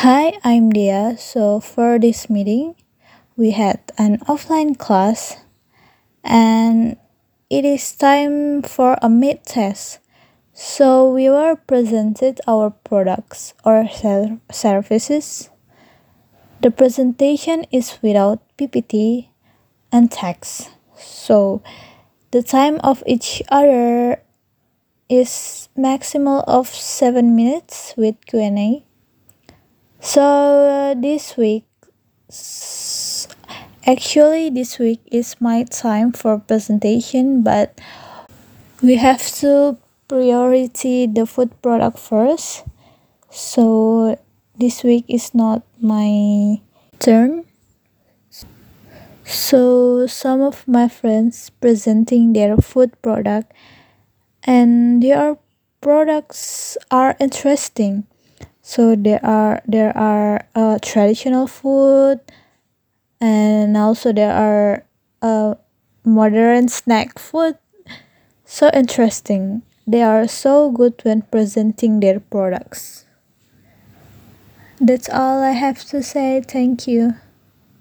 Hi, I'm Dia. So for this meeting, we had an offline class and it is time for a mid test. So we were presented our products or ser- services. The presentation is without PPT and text. So the time of each other is maximal of 7 minutes with Q&A. So uh, this week actually this week is my time for presentation but we have to priority the food product first. So this week is not my turn. So some of my friends presenting their food product and their products are interesting. So there are there are uh, traditional food and also there are uh, modern snack food. So interesting. They are so good when presenting their products. That's all I have to say. Thank you.